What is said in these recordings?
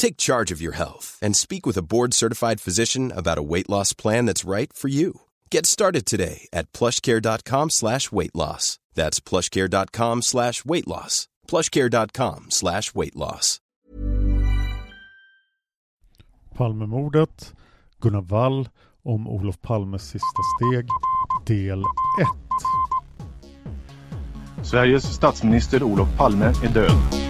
Take charge of your health and speak with a board-certified physician about a weight loss plan that's right for you. Get started today at plushcare.com slash weight loss. That's plushcare.com slash weight loss. plushcare.com slash weight loss. Palmemordet, Gunnar Wall om Olof Palmes sista steg, del 1. Sveriges statsminister Olof Palme är död.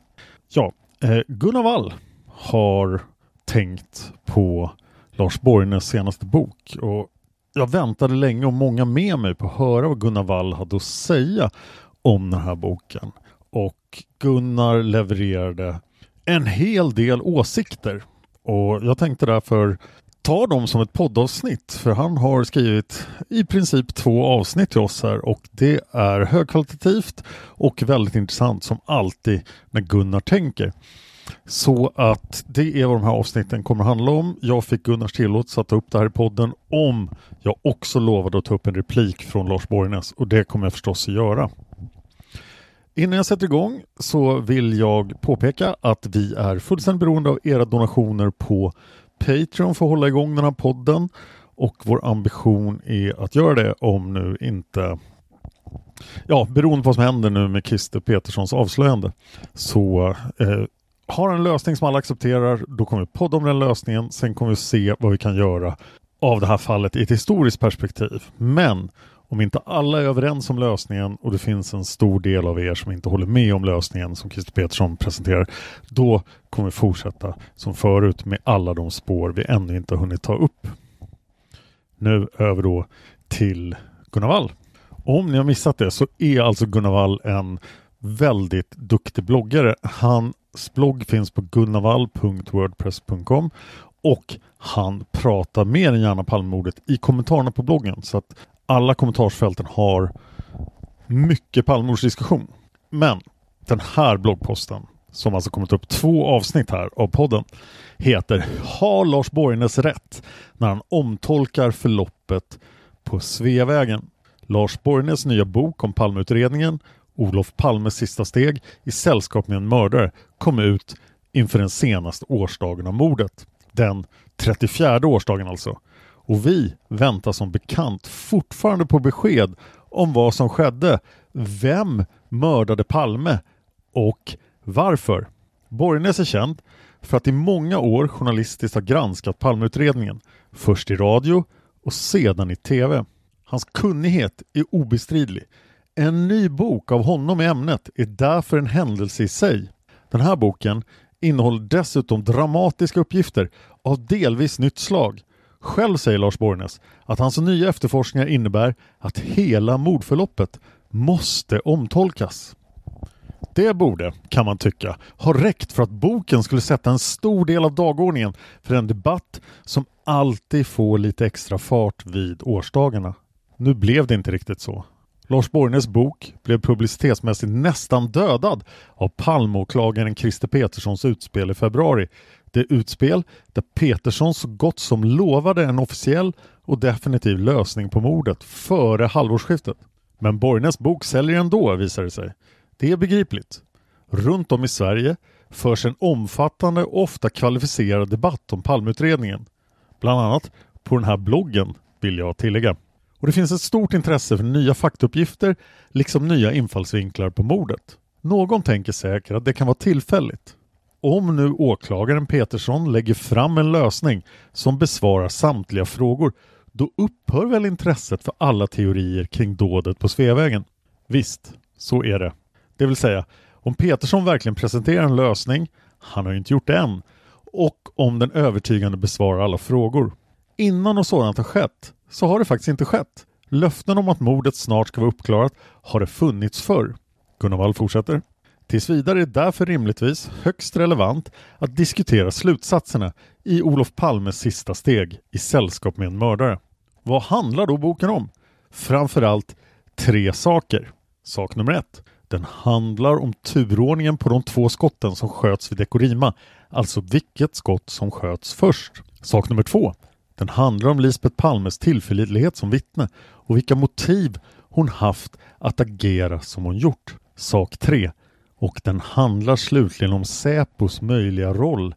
Ja, eh, Gunnar Wall har tänkt på Lars Borgnäs senaste bok och jag väntade länge och många med mig på att höra vad Gunnar Wall hade att säga om den här boken. Och Gunnar levererade en hel del åsikter och jag tänkte därför ta dem som ett poddavsnitt för han har skrivit i princip två avsnitt till oss här och det är högkvalitativt och väldigt intressant som alltid när Gunnar tänker. Så att det är vad de här avsnitten kommer att handla om. Jag fick Gunnars tillåtelse att ta upp det här i podden om jag också lovade att ta upp en replik från Lars Borgnäs och det kommer jag förstås att göra. Innan jag sätter igång så vill jag påpeka att vi är fullständigt beroende av era donationer på Patreon för att hålla igång den här podden och vår ambition är att göra det om nu inte Ja, beroende på vad som händer nu med Christer Peterssons avslöjande så eh, har en lösning som alla accepterar, då kommer vi podda om den lösningen. Sen kommer vi se vad vi kan göra av det här fallet i ett historiskt perspektiv. Men om inte alla är överens om lösningen och det finns en stor del av er som inte håller med om lösningen som Christer Petersson presenterar, då kommer vi fortsätta som förut med alla de spår vi ännu inte har hunnit ta upp. Nu över då till Gunnar Wall. Om ni har missat det så är alltså Gunnar Wall en väldigt duktig bloggare. Hans blogg finns på gunnarvall.wordpress.com och han pratar mer än gärna Palmemordet i kommentarerna på bloggen så att alla kommentarsfälten har mycket Palmemordsdiskussion. Men den här bloggposten som alltså kommit upp två avsnitt här av podden heter Har Lars Borgnäs rätt när han omtolkar förloppet på Sveavägen? Lars Borgnäs nya bok om Palmeutredningen Olof Palmes sista steg i sällskap med en mördare kom ut inför den senaste årsdagen av mordet. Den 34 årsdagen alltså. Och vi väntar som bekant fortfarande på besked om vad som skedde. Vem mördade Palme och varför? Borgnäs är känd för att i många år journalistiskt ha granskat Palmeutredningen. Först i radio och sedan i TV. Hans kunnighet är obestridlig. En ny bok av honom i ämnet är därför en händelse i sig. Den här boken innehåller dessutom dramatiska uppgifter av delvis nytt slag. Själv säger Lars Borgnäs att hans nya efterforskningar innebär att hela mordförloppet måste omtolkas. Det borde, kan man tycka, ha räckt för att boken skulle sätta en stor del av dagordningen för en debatt som alltid får lite extra fart vid årsdagarna. Nu blev det inte riktigt så. Lars Borgnäs bok blev publicitetsmässigt nästan dödad av Palmeåklagaren Christer Peterssons utspel i februari. Det utspel där Petersson så gott som lovade en officiell och definitiv lösning på mordet före halvårsskiftet. Men Borgnäs bok säljer ändå visar det sig. Det är begripligt. Runt om i Sverige förs en omfattande och ofta kvalificerad debatt om Palmeutredningen. Bland annat på den här bloggen vill jag tillägga. Och det finns ett stort intresse för nya faktauppgifter liksom nya infallsvinklar på mordet. Någon tänker säkert att det kan vara tillfälligt. Om nu åklagaren Petersson lägger fram en lösning som besvarar samtliga frågor då upphör väl intresset för alla teorier kring dådet på Sveavägen? Visst, så är det. Det vill säga, om Petersson verkligen presenterar en lösning, han har ju inte gjort det än, och om den övertygande besvarar alla frågor. Innan något sådant har skett så har det faktiskt inte skett. Löften om att mordet snart ska vara uppklarat har det funnits förr. Gunnar Wall fortsätter. Tills vidare är det därför rimligtvis högst relevant att diskutera slutsatserna i Olof Palmes sista steg i Sällskap med en mördare. Vad handlar då boken om? Framförallt tre saker. Sak nummer ett. Den handlar om turordningen på de två skotten som sköts vid Dekorima, alltså vilket skott som sköts först. Sak nummer två. Den handlar om Lisbeth Palmes tillförlitlighet som vittne och vilka motiv hon haft att agera som hon gjort. Sak 3. Och den handlar slutligen om Säpos möjliga roll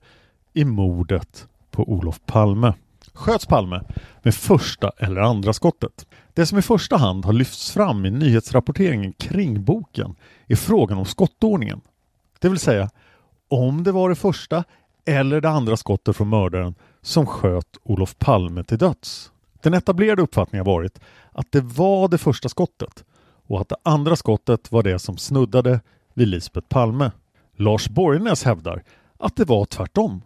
i mordet på Olof Palme. Sköts Palme med första eller andra skottet? Det som i första hand har lyfts fram i nyhetsrapporteringen kring boken är frågan om skottordningen. Det vill säga om det var det första eller det andra skottet från mördaren som sköt Olof Palme till döds. Den etablerade uppfattningen har varit att det var det första skottet och att det andra skottet var det som snuddade vid Lisbeth Palme. Lars Borgnäs hävdar att det var tvärtom.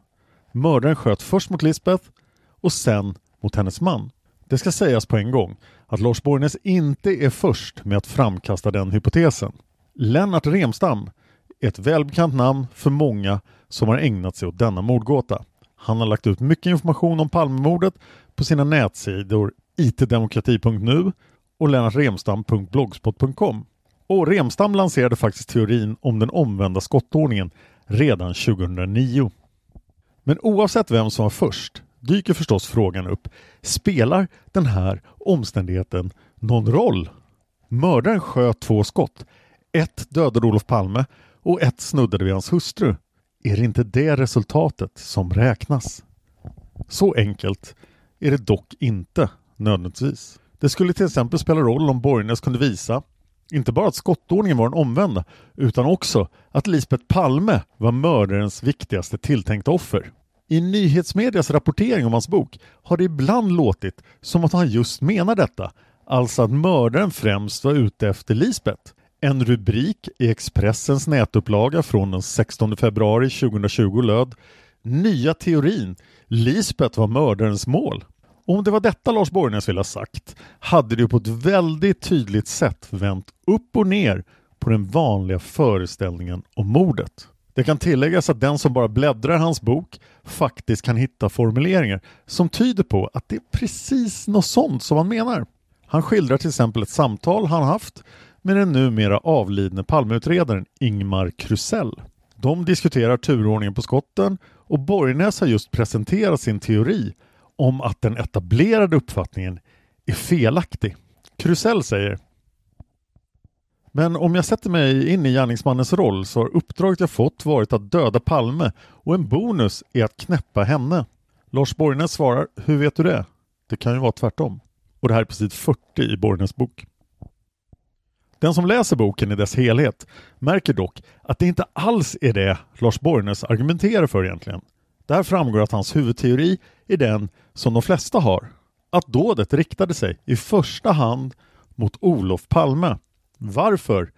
Mördaren sköt först mot Lisbeth och sen mot hennes man. Det ska sägas på en gång att Lars Borgnäs inte är först med att framkasta den hypotesen. Lennart Remstam är ett välbekant namn för många som har ägnat sig åt denna mordgåta. Han har lagt ut mycket information om Palmemordet på sina nätsidor itdemokrati.nu och lennartremstam.blogspot.com. Och Remstam lanserade faktiskt teorin om den omvända skottordningen redan 2009. Men oavsett vem som var först dyker förstås frågan upp. Spelar den här omständigheten någon roll? Mördaren sköt två skott. Ett dödade Olof Palme och ett snuddade vid hans hustru. Är det inte det resultatet som räknas? Så enkelt är det dock inte nödvändigtvis. Det skulle till exempel spela roll om Borgnäs kunde visa inte bara att skottordningen var den omvända utan också att Lisbeth Palme var mördarens viktigaste tilltänkta offer. I nyhetsmedias rapportering om hans bok har det ibland låtit som att han just menar detta, alltså att mördaren främst var ute efter Lisbeth. En rubrik i Expressens nätupplaga från den 16 februari 2020 löd Nya teorin Lisbeth var mördarens mål. Om det var detta Lars Borgnäs ville ha sagt hade det på ett väldigt tydligt sätt vänt upp och ner på den vanliga föreställningen om mordet. Det kan tilläggas att den som bara bläddrar hans bok faktiskt kan hitta formuleringar som tyder på att det är precis något sånt som han menar. Han skildrar till exempel ett samtal han haft med den numera avlidne Palmeutredaren Ingmar Krusell. De diskuterar turordningen på skotten och Borgnäs har just presenterat sin teori om att den etablerade uppfattningen är felaktig. Krusell säger men om jag sätter mig in i gärningsmannens roll så har uppdraget jag fått varit att döda Palme och en bonus är att knäppa henne. Lars Borgnäs svarar, hur vet du det? Det kan ju vara tvärtom. Och det här är på sid 40 i Borgnäs bok. Den som läser boken i dess helhet märker dock att det inte alls är det Lars Borgnäs argumenterar för egentligen. Där framgår att hans huvudteori är den som de flesta har. Att dådet riktade sig i första hand mot Olof Palme. Varför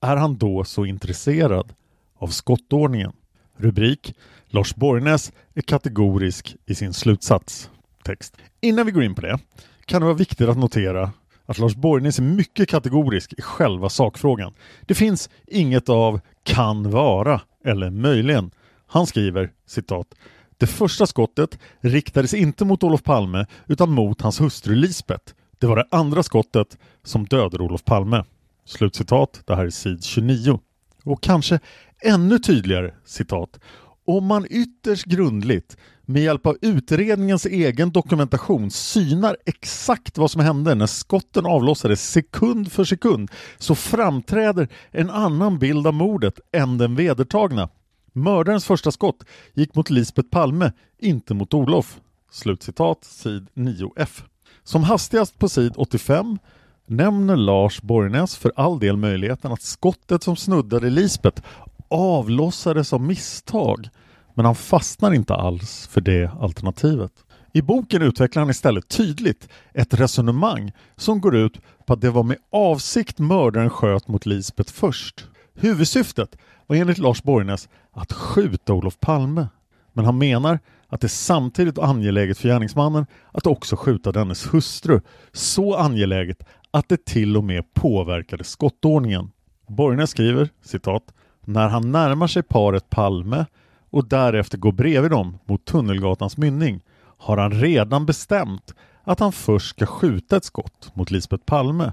är han då så intresserad av skottordningen? Rubrik Lars Borgnäs är kategorisk i sin slutsats. text. Innan vi går in på det kan det vara viktigt att notera att Lars Borgnäs är mycket kategorisk i själva sakfrågan. Det finns inget av kan vara eller möjligen. Han skriver citat det första skottet riktades inte mot Olof Palme utan mot hans hustru Lisbet. Det var det andra skottet som dödade Olof Palme. Slutcitat. Det här är sid 29. Och kanske ännu tydligare citat. Om man ytterst grundligt med hjälp av utredningens egen dokumentation synar exakt vad som hände när skotten avlossades sekund för sekund så framträder en annan bild av mordet än den vedertagna. Mördarens första skott gick mot Lisbet Palme, inte mot Olof. Slutcitat, sid 9F. Som hastigast på sid 85 nämner Lars Borgnäs för all del möjligheten att skottet som snuddade Lisbet avlossades av misstag. Men han fastnar inte alls för det alternativet. I boken utvecklar han istället tydligt ett resonemang som går ut på att det var med avsikt mördaren sköt mot Lisbet först. Huvudsyftet var enligt Lars Borgnäs att skjuta Olof Palme. Men han menar att det samtidigt angeläget för gärningsmannen att också skjuta dennes hustru. Så angeläget att det till och med påverkade skottordningen. Borgnäs skriver citat när han närmar sig paret Palme och därefter går bredvid dem mot Tunnelgatans mynning har han redan bestämt att han först ska skjuta ett skott mot Lisbet Palme.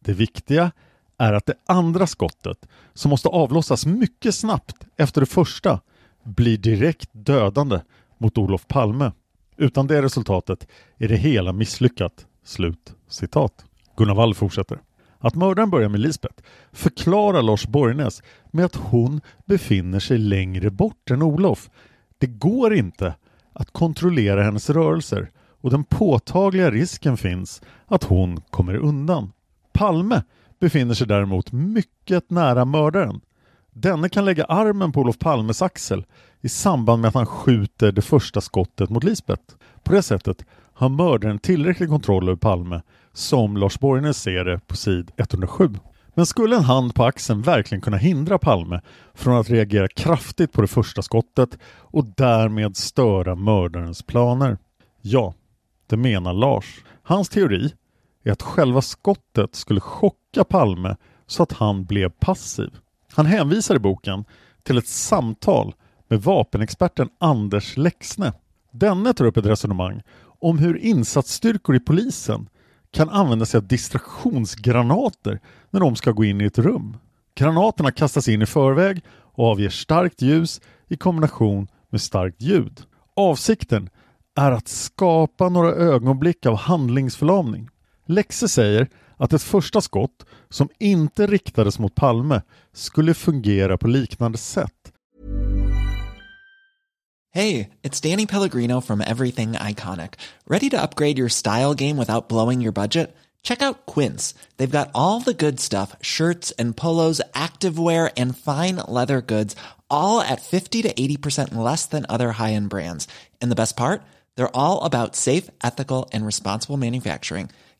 Det viktiga är att det andra skottet, som måste avlossas mycket snabbt efter det första, blir direkt dödande mot Olof Palme. Utan det resultatet är det hela misslyckat. Slut citat. Gunnar Wall fortsätter. Att mördaren börjar med Lisbeth förklarar Lars Borgnäs med att hon befinner sig längre bort än Olof. Det går inte att kontrollera hennes rörelser och den påtagliga risken finns att hon kommer undan. Palme befinner sig däremot mycket nära mördaren. Denne kan lägga armen på Olof Palmes axel i samband med att han skjuter det första skottet mot Lisbeth. På det sättet har mördaren tillräcklig kontroll över Palme som Lars Borgnäs ser det på sid 107. Men skulle en hand på axeln verkligen kunna hindra Palme från att reagera kraftigt på det första skottet och därmed störa mördarens planer? Ja, det menar Lars. Hans teori är att själva skottet skulle chocka Palme så att han blev passiv. Han hänvisar i boken till ett samtal med vapenexperten Anders Lexne. Denne tar upp ett resonemang om hur insatsstyrkor i polisen kan använda sig av distraktionsgranater när de ska gå in i ett rum. Granaterna kastas in i förväg och avger starkt ljus i kombination med starkt ljud. Avsikten är att skapa några ögonblick av handlingsförlamning. Lexe säger att ett första skott som inte riktades mot Palme skulle fungera på liknande sätt. Hej, det är Danny Pellegrino from Everything Iconic. Ready to upgrade your style game without blowing your budget? Check out Quince. They've got all the good stuff, shirts and polos, activewear and fine leather goods, all at 50 to 80% less than other high-end brands. And the best part? They're all about safe, ethical and responsible manufacturing.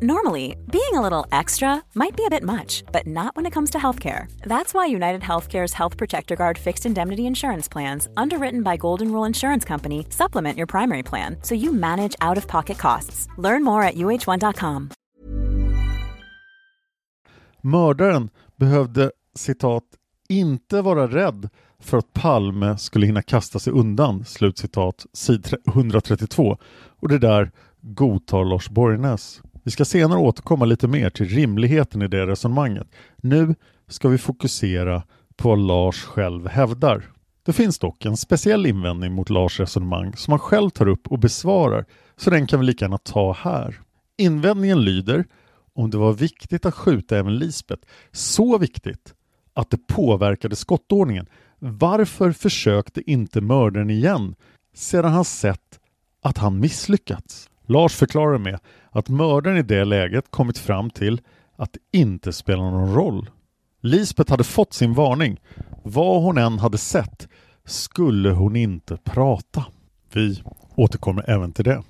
Normally, being a little extra might be a bit much, but not when it comes to healthcare. That's why United Healthcare's Health Protector Guard fixed indemnity insurance plans, underwritten by Golden Rule Insurance Company, supplement your primary plan so you manage out of pocket costs. Learn more at uh1.com. Mördaren behövde citat inte vara rädd för att Palme skulle hinna kasta sig undan, slutcitat, sid 132. Och det där godtar Lars Borgnäs. Vi ska senare återkomma lite mer till rimligheten i det resonemanget. Nu ska vi fokusera på vad Lars själv hävdar. Det finns dock en speciell invändning mot Lars resonemang som han själv tar upp och besvarar, så den kan vi lika gärna ta här. Invändningen lyder om det var viktigt att skjuta även Lisbet, så viktigt att det påverkade skottordningen. Varför försökte inte mördaren igen sedan han sett att han misslyckats? Lars förklarar med att mördaren i det läget kommit fram till att det inte spelar någon roll. Lisbeth hade fått sin varning. Vad hon än hade sett skulle hon inte prata. Vi återkommer även till det.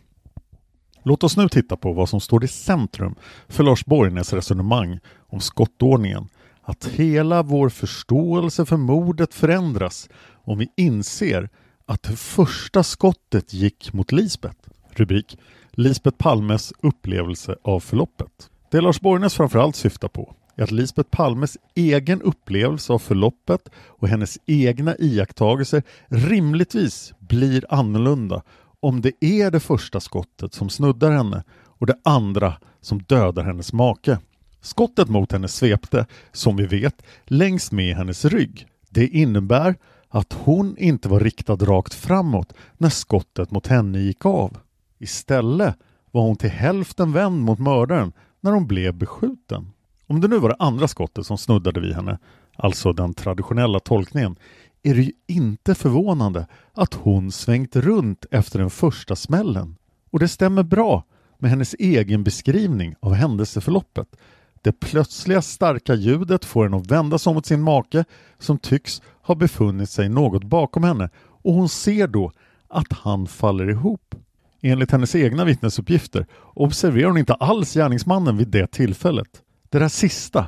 Låt oss nu titta på vad som står i centrum för Lars Borgnäs resonemang om skottordningen. Att hela vår förståelse för mordet förändras om vi inser att det första skottet gick mot Lisbeth. Rubrik Lisbet Palmes upplevelse av förloppet. Det Lars Borgnäs framförallt syftar på är att Lisbet Palmes egen upplevelse av förloppet och hennes egna iakttagelser rimligtvis blir annorlunda om det är det första skottet som snuddar henne och det andra som dödar hennes make. Skottet mot henne svepte, som vi vet, längs med hennes rygg. Det innebär att hon inte var riktad rakt framåt när skottet mot henne gick av. Istället var hon till hälften vänd mot mördaren när hon blev beskjuten. Om det nu var det andra skottet som snuddade vid henne, alltså den traditionella tolkningen, är det ju inte förvånande att hon svängt runt efter den första smällen. Och det stämmer bra med hennes egen beskrivning av händelseförloppet. Det plötsliga starka ljudet får henne att vända sig mot sin make som tycks ha befunnit sig något bakom henne och hon ser då att han faller ihop. Enligt hennes egna vittnesuppgifter observerar hon inte alls gärningsmannen vid det tillfället. Det där sista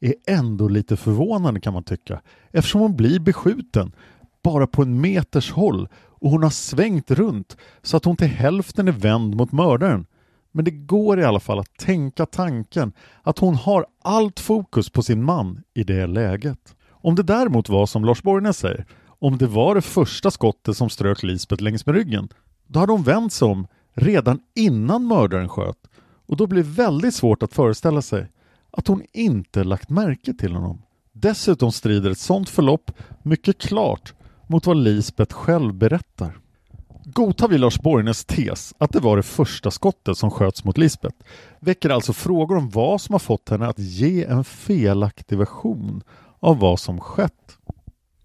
är ändå lite förvånande kan man tycka eftersom hon blir beskjuten bara på en meters håll och hon har svängt runt så att hon till hälften är vänd mot mördaren. Men det går i alla fall att tänka tanken att hon har allt fokus på sin man i det läget. Om det däremot var som Lars Borgnäs säger, om det var det första skottet som strök Lisbeth längs med ryggen, då hade hon vänt sig om redan innan mördaren sköt och då blir det väldigt svårt att föreställa sig att hon inte lagt märke till honom. Dessutom strider ett sådant förlopp mycket klart mot vad Lisbeth själv berättar. Godtar vi Lars Borgnäs tes att det var det första skottet som sköts mot Lisbeth väcker alltså frågor om vad som har fått henne att ge en felaktig version av vad som skett.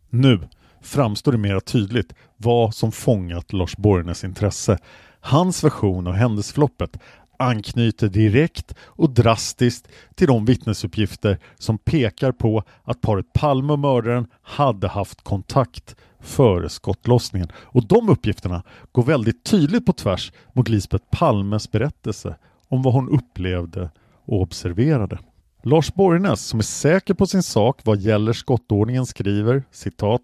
Nu framstår det mera tydligt vad som fångat Lars Borgnäs intresse. Hans version av händelseförloppet anknyter direkt och drastiskt till de vittnesuppgifter som pekar på att paret Palme och mördaren hade haft kontakt före skottlossningen. Och de uppgifterna går väldigt tydligt på tvärs mot Lisbeth Palmes berättelse om vad hon upplevde och observerade. Lars Borgnäs, som är säker på sin sak vad gäller skottordningen, skriver citat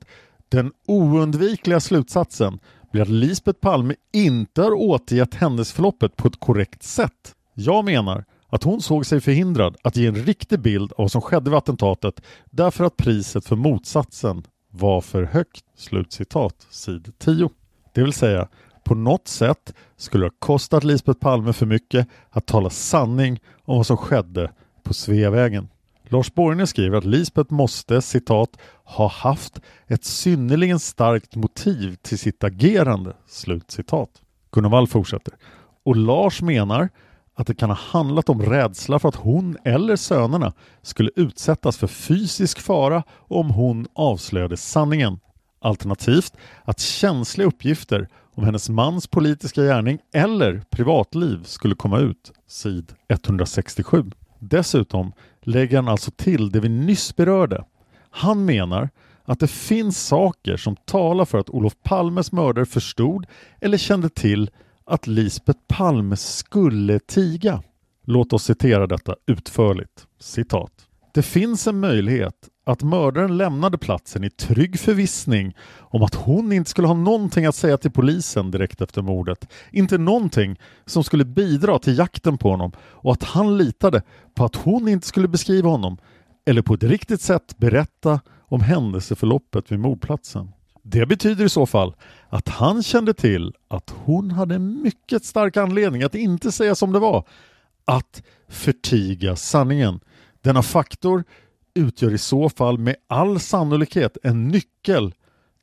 den oundvikliga slutsatsen blir att Lisbeth Palme inte har återgett händelseförloppet på ett korrekt sätt. Jag menar att hon såg sig förhindrad att ge en riktig bild av vad som skedde vid attentatet därför att priset för motsatsen var för högt. Slutcitat, sid 10. Det vill säga, på något sätt skulle det ha kostat Lisbeth Palme för mycket att tala sanning om vad som skedde på Sveavägen. Lars Borgne skriver att Lisbeth måste citat ha haft ett synnerligen starkt motiv till sitt agerande. Slut citat. Gunnar Wall fortsätter. Och Lars menar att det kan ha handlat om rädsla för att hon eller sönerna skulle utsättas för fysisk fara om hon avslöjade sanningen. Alternativt att känsliga uppgifter om hennes mans politiska gärning eller privatliv skulle komma ut. Sid 167. Dessutom lägger han alltså till det vi nyss berörde. Han menar att det finns saker som talar för att Olof Palmes mördare förstod eller kände till att Lisbet Palme skulle tiga. Låt oss citera detta utförligt. Citat. Det finns en möjlighet att mördaren lämnade platsen i trygg förvissning om att hon inte skulle ha någonting att säga till polisen direkt efter mordet. Inte någonting som skulle bidra till jakten på honom och att han litade på att hon inte skulle beskriva honom eller på ett riktigt sätt berätta om händelseförloppet vid mordplatsen. Det betyder i så fall att han kände till att hon hade mycket stark anledning att inte säga som det var, att förtiga sanningen. Denna faktor utgör i så fall med all sannolikhet en nyckel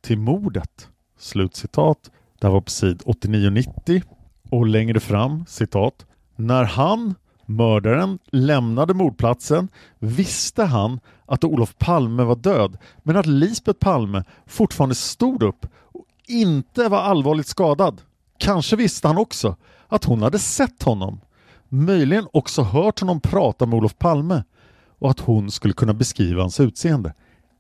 till mordet. Slutcitat. Det här var på sid 89-90 och längre fram citat. När han, mördaren, lämnade mordplatsen visste han att Olof Palme var död men att Lisbeth Palme fortfarande stod upp och inte var allvarligt skadad. Kanske visste han också att hon hade sett honom, möjligen också hört honom prata med Olof Palme och att hon skulle kunna beskriva hans utseende.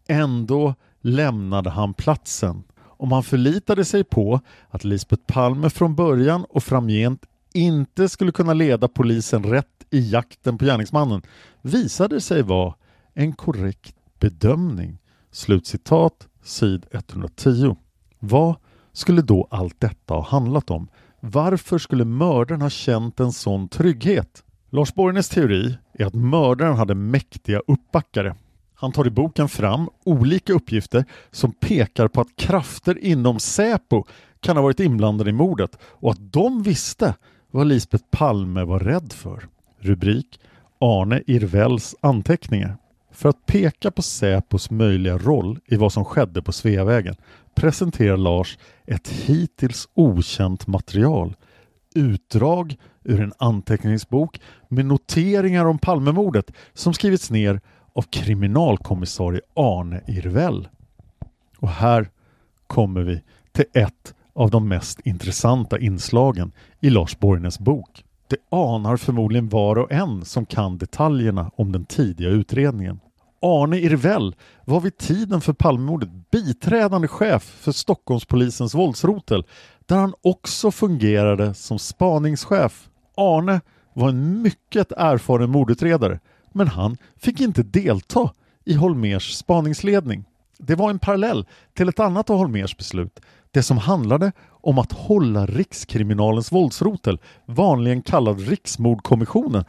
Ändå lämnade han platsen. Om han förlitade sig på att Lisbeth Palme från början och framgent inte skulle kunna leda polisen rätt i jakten på gärningsmannen visade sig vara en korrekt bedömning. Slutcitat, sid 110. Vad skulle då allt detta ha handlat om? Varför skulle mördaren ha känt en sån trygghet? Lars Borgnäs teori är att mördaren hade mäktiga uppbackare. Han tar i boken fram olika uppgifter som pekar på att krafter inom Säpo kan ha varit inblandade i mordet och att de visste vad Lisbeth Palme var rädd för. Rubrik Arne Irvells anteckningar. För att peka på Säpos möjliga roll i vad som skedde på Sveavägen presenterar Lars ett hittills okänt material. Utdrag ur en anteckningsbok med noteringar om Palmemordet som skrivits ner av kriminalkommissarie Arne Irvell. Och här kommer vi till ett av de mest intressanta inslagen i Lars Borgnäs bok. Det anar förmodligen var och en som kan detaljerna om den tidiga utredningen. Arne Irvell var vid tiden för Palmemordet biträdande chef för Stockholmspolisens våldsrotel där han också fungerade som spaningschef. Arne var en mycket erfaren mordutredare men han fick inte delta i Holmers spaningsledning. Det var en parallell till ett annat av Holmers beslut, det som handlade om att hålla Rikskriminalens våldsrotel, vanligen kallad Riksmordkommissionen,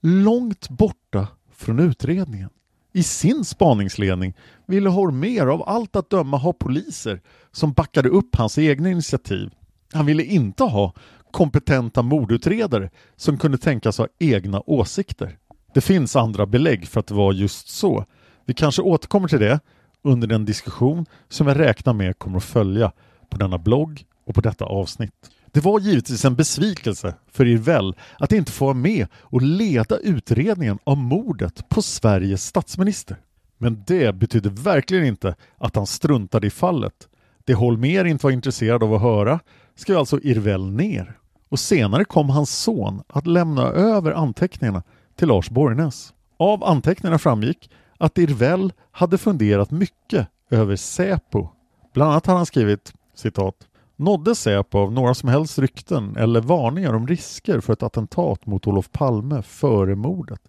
långt borta från utredningen. I sin spaningsledning ville Holmér av allt att döma ha poliser som backade upp hans egna initiativ. Han ville inte ha kompetenta mordutredare som kunde tänkas ha egna åsikter. Det finns andra belägg för att det var just så. Vi kanske återkommer till det under den diskussion som jag räknar med kommer att följa på denna blogg och på detta avsnitt. Det var givetvis en besvikelse för Irvell att inte få vara med och leda utredningen av mordet på Sveriges statsminister. Men det betydde verkligen inte att han struntade i fallet. Det Holmer inte var intresserad av att höra skrev alltså Irvell ner. Och senare kom hans son att lämna över anteckningarna till Lars Borgnäs. Av anteckningarna framgick att Irvell hade funderat mycket över Säpo. Bland annat hade han skrivit citat Nådde Säpo av några som helst rykten eller varningar om risker för ett attentat mot Olof Palme före mordet?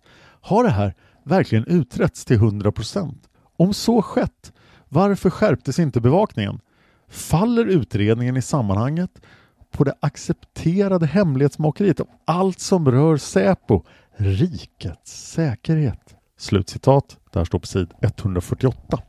Har det här verkligen utretts till 100 procent? Om så skett, varför skärptes inte bevakningen? Faller utredningen i sammanhanget på det accepterade hemlighetsmakeriet om allt som rör Säpo, rikets säkerhet? Slutcitat. Där står på sid 148.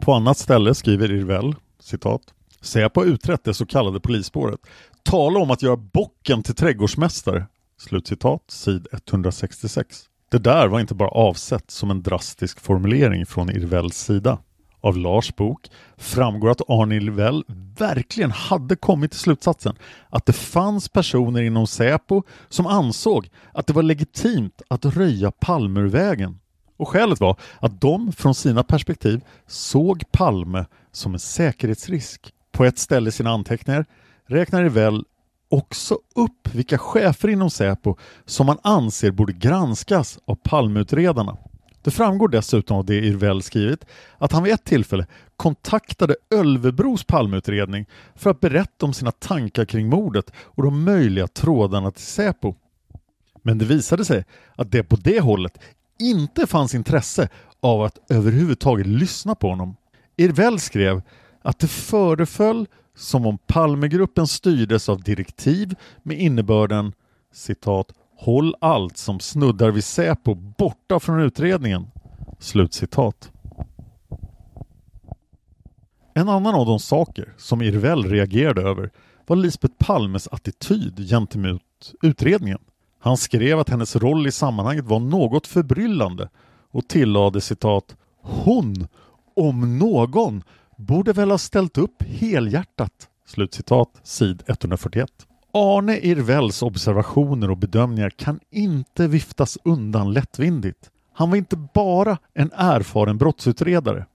På annat ställe skriver Irvell, citat Säpo har utrett det så kallade polisspåret. Tala om att göra bocken till trädgårdsmästare. Slutcitat, sid 166. Det där var inte bara avsett som en drastisk formulering från Irvells sida. Av Lars bok framgår att Arne Irvell verkligen hade kommit till slutsatsen att det fanns personer inom Säpo som ansåg att det var legitimt att röja Palmervägen. Och skälet var att de från sina perspektiv såg Palme som en säkerhetsrisk. På ett ställe i sina anteckningar räknar Rivell också upp vilka chefer inom Säpo som man anser borde granskas av Palmeutredarna. Det framgår dessutom av det Irvell skrivit att han vid ett tillfälle kontaktade Ölvebros Palmeutredning för att berätta om sina tankar kring mordet och de möjliga trådarna till Säpo. Men det visade sig att det på det hållet inte fanns intresse av att överhuvudtaget lyssna på honom. Irvell skrev att det föreföll som om Palmegruppen styrdes av direktiv med innebörden citat Håll allt som snuddar vid Säpo borta från utredningen. Slutcitat. En annan av de saker som Irvell reagerade över var Lisbeth Palmes attityd gentemot utredningen. Han skrev att hennes roll i sammanhanget var något förbryllande och tillade citat Hon, om någon, borde väl ha ställt upp helhjärtat. Slutcitat, sid 141. Arne Irvells observationer och bedömningar kan inte viftas undan lättvindigt. Han var inte bara en erfaren brottsutredare.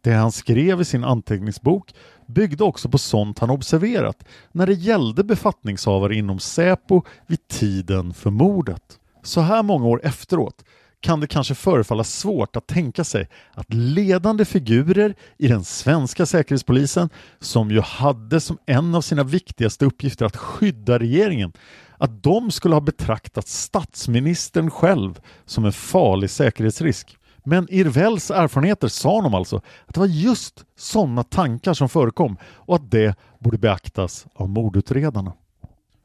Det han skrev i sin anteckningsbok byggde också på sånt han observerat när det gällde befattningshavare inom Säpo vid tiden för mordet. Så här många år efteråt kan det kanske förefalla svårt att tänka sig att ledande figurer i den svenska säkerhetspolisen, som ju hade som en av sina viktigaste uppgifter att skydda regeringen, att de skulle ha betraktat statsministern själv som en farlig säkerhetsrisk. Men Irvells erfarenheter sa honom alltså att det var just sådana tankar som förekom och att det borde beaktas av mordutredarna.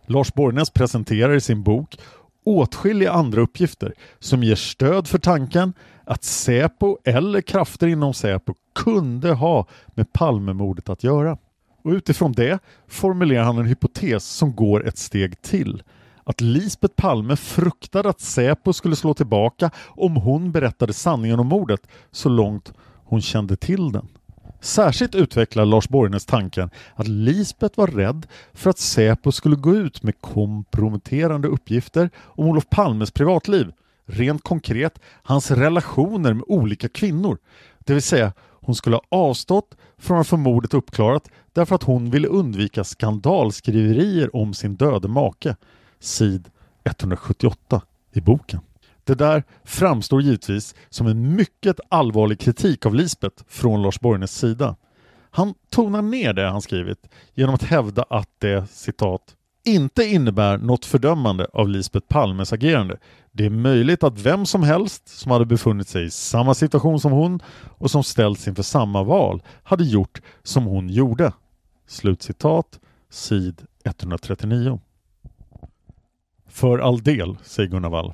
Lars Borgnäs presenterar i sin bok åtskilliga andra uppgifter som ger stöd för tanken att Säpo eller krafter inom Säpo kunde ha med Palmemordet att göra. Och utifrån det formulerar han en hypotes som går ett steg till. Att Lisbet Palme fruktade att Säpo skulle slå tillbaka om hon berättade sanningen om mordet så långt hon kände till den. Särskilt utvecklar Lars Borgnäs tanken att Lisbeth var rädd för att Säpo skulle gå ut med komprometterande uppgifter om Olof Palmes privatliv. Rent konkret, hans relationer med olika kvinnor. Det vill säga, hon skulle ha avstått från att få mordet uppklarat därför att hon ville undvika skandalskriverier om sin döde make. Sid 178 i boken. Det där framstår givetvis som en mycket allvarlig kritik av Lisbeth från Lars Borgnäs sida. Han tonar ner det han skrivit genom att hävda att det citat inte innebär något fördömande av Lisbeth Palmes agerande. Det är möjligt att vem som helst som hade befunnit sig i samma situation som hon och som ställts inför samma val hade gjort som hon gjorde. Slutcitat, sid 139. För all del, säger Gunnar Wall.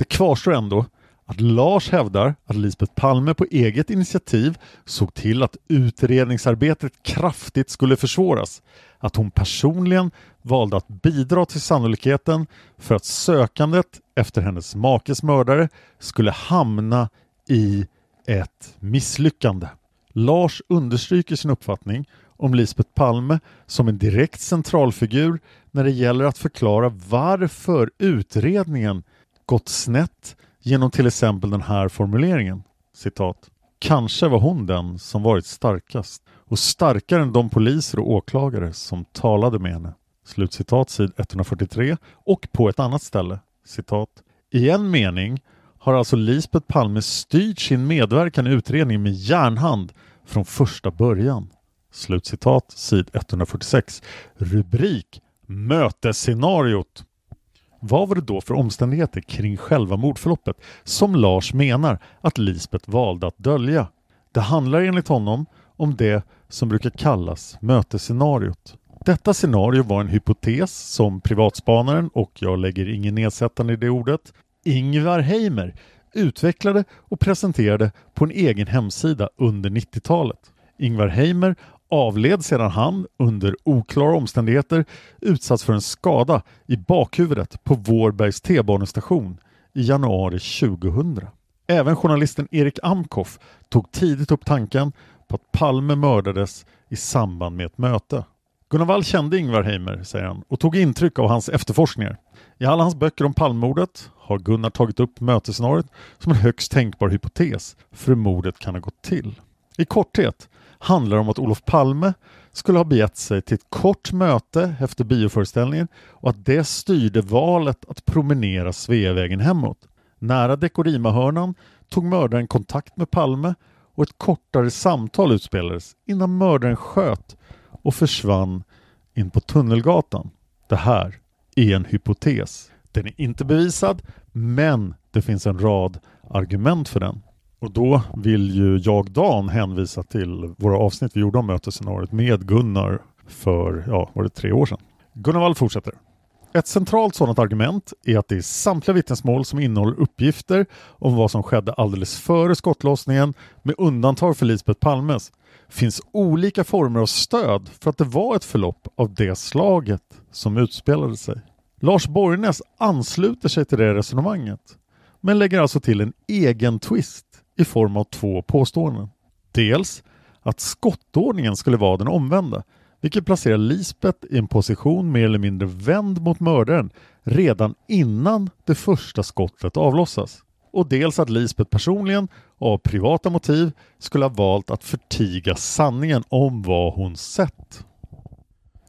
Det kvarstår ändå att Lars hävdar att Lisbeth Palme på eget initiativ såg till att utredningsarbetet kraftigt skulle försvåras. Att hon personligen valde att bidra till sannolikheten för att sökandet efter hennes makes mördare skulle hamna i ett misslyckande. Lars understryker sin uppfattning om Lisbeth Palme som en direkt centralfigur när det gäller att förklara varför utredningen gått snett genom till exempel den här formuleringen. Citat. Kanske var hon den som varit starkast och starkare än de poliser och åklagare som talade med henne. Slutcitat sid 143 och på ett annat ställe. Citat. I en mening har alltså Lisbeth Palme styrt sin medverkan i utredningen med järnhand från första början. Slutcitat sid 146. Rubrik Mötesscenariot vad var det då för omständigheter kring själva mordförloppet som Lars menar att Lisbeth valde att dölja? Det handlar enligt honom om det som brukar kallas mötesscenariot. Detta scenario var en hypotes som privatspanaren, och jag lägger ingen nedsättande i det ordet, Ingvar Heimer utvecklade och presenterade på en egen hemsida under 90-talet. Ingvar Heimer avled sedan han under oklara omständigheter utsatts för en skada i bakhuvudet på Vårbergs T-banestation i januari 2000. Även journalisten Erik Amkoff tog tidigt upp tanken på att Palme mördades i samband med ett möte. Gunnar Wall kände Ingvar Heimer, säger han, och tog intryck av hans efterforskningar. I alla hans böcker om Palmemordet har Gunnar tagit upp mötesscenariot som en högst tänkbar hypotes för hur mordet kan ha gått till. I korthet handlar om att Olof Palme skulle ha begett sig till ett kort möte efter bioföreställningen och att det styrde valet att promenera Sveavägen hemåt. Nära Dekorima-hörnan tog mördaren kontakt med Palme och ett kortare samtal utspelades innan mördaren sköt och försvann in på Tunnelgatan. Det här är en hypotes. Den är inte bevisad, men det finns en rad argument för den. Och då vill ju jag Dan hänvisa till våra avsnitt vi gjorde om mötesscenariot med Gunnar för, ja, var det tre år sedan. Gunnar Wall fortsätter. Ett centralt sådant argument är att det är samtliga vittnesmål som innehåller uppgifter om vad som skedde alldeles före skottlossningen med undantag för Lisbeth Palmes finns olika former av stöd för att det var ett förlopp av det slaget som utspelade sig. Lars Borgnäs ansluter sig till det resonemanget men lägger alltså till en egen twist i form av två påståenden. Dels att skottordningen skulle vara den omvända vilket placerar Lisbeth i en position mer eller mindre vänd mot mördaren redan innan det första skottet avlossas. Och dels att Lisbeth personligen av privata motiv skulle ha valt att förtiga sanningen om vad hon sett.